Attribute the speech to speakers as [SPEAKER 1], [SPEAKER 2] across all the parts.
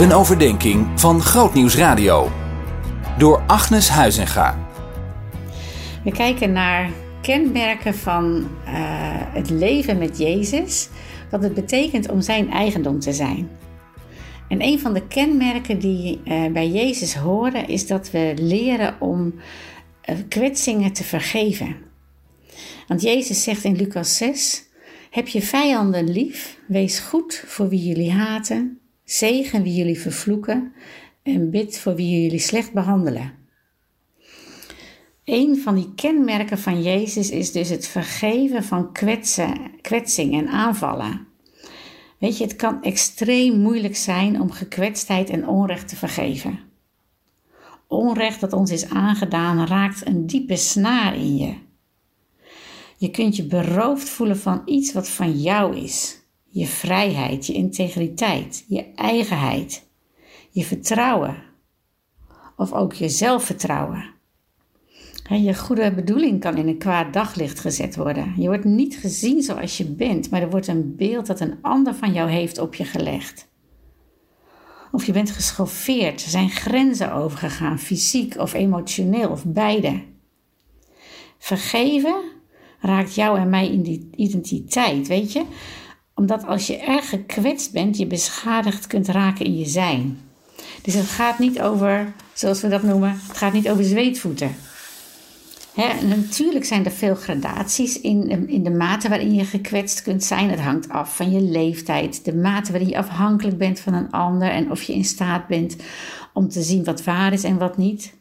[SPEAKER 1] Een overdenking van Grootnieuws Radio. Door Agnes Huizinga.
[SPEAKER 2] We kijken naar kenmerken van uh, het leven met Jezus. Wat het betekent om zijn eigendom te zijn. En een van de kenmerken die uh, bij Jezus horen is dat we leren om uh, kwetsingen te vergeven. Want Jezus zegt in Lucas 6: Heb je vijanden lief, wees goed voor wie jullie haten, zegen wie jullie vervloeken en bid voor wie jullie slecht behandelen. Een van die kenmerken van Jezus is dus het vergeven van kwetsen, kwetsing en aanvallen. Weet je, het kan extreem moeilijk zijn om gekwetstheid en onrecht te vergeven. Onrecht dat ons is aangedaan raakt een diepe snaar in je. Je kunt je beroofd voelen van iets wat van jou is. Je vrijheid, je integriteit, je eigenheid, je vertrouwen. Of ook je zelfvertrouwen. Je goede bedoeling kan in een kwaad daglicht gezet worden. Je wordt niet gezien zoals je bent, maar er wordt een beeld dat een ander van jou heeft op je gelegd. Of je bent geschoffeerd, er zijn grenzen overgegaan, fysiek of emotioneel, of beide. Vergeven raakt jou en mij in die identiteit, weet je? Omdat als je erg gekwetst bent, je beschadigd kunt raken in je zijn. Dus het gaat niet over, zoals we dat noemen, het gaat niet over zweetvoeten. Natuurlijk zijn er veel gradaties in, in de mate waarin je gekwetst kunt zijn. Het hangt af van je leeftijd, de mate waarin je afhankelijk bent van een ander en of je in staat bent om te zien wat waar is en wat niet.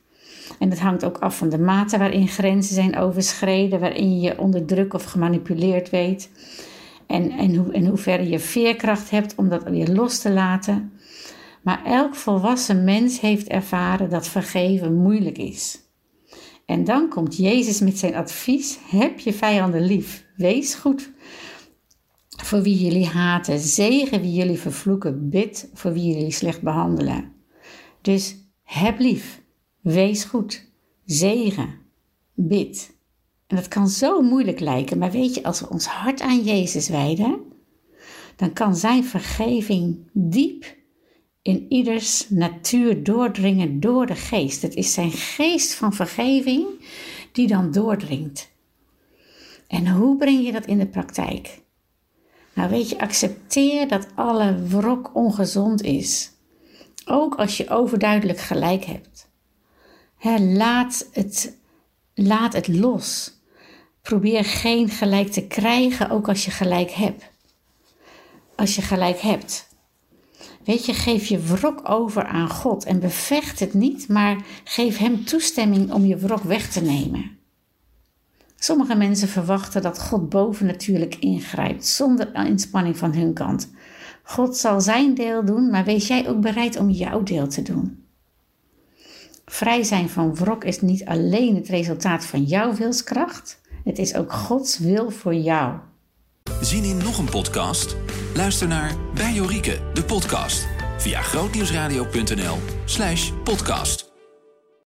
[SPEAKER 2] En het hangt ook af van de mate waarin grenzen zijn overschreden, waarin je onder druk of gemanipuleerd weet. En, en, hoe, en hoeverre je veerkracht hebt om dat weer los te laten. Maar elk volwassen mens heeft ervaren dat vergeven moeilijk is. En dan komt Jezus met zijn advies: heb je vijanden lief, wees goed voor wie jullie haten, zegen wie jullie vervloeken, bid voor wie jullie slecht behandelen. Dus heb lief, wees goed, zegen, bid. En dat kan zo moeilijk lijken, maar weet je, als we ons hart aan Jezus wijden, dan kan Zijn vergeving diep in ieders natuur doordringen door de geest. Het is Zijn geest van vergeving die dan doordringt. En hoe breng je dat in de praktijk? Nou weet je, accepteer dat alle wrok ongezond is. Ook als je overduidelijk gelijk hebt. laat, het, laat het los. Probeer geen gelijk te krijgen, ook als je gelijk hebt. Als je gelijk hebt. Weet je, geef je wrok over aan God en bevecht het niet, maar geef Hem toestemming om je wrok weg te nemen. Sommige mensen verwachten dat God bovennatuurlijk ingrijpt, zonder inspanning van hun kant. God zal zijn deel doen, maar wees jij ook bereid om jouw deel te doen. Vrij zijn van wrok is niet alleen het resultaat van jouw wilskracht, het is ook Gods wil voor jou.
[SPEAKER 1] Zien in nog een podcast? Luister naar Bij Jorike, de podcast, via grootnieuwsradio.nl slash podcast.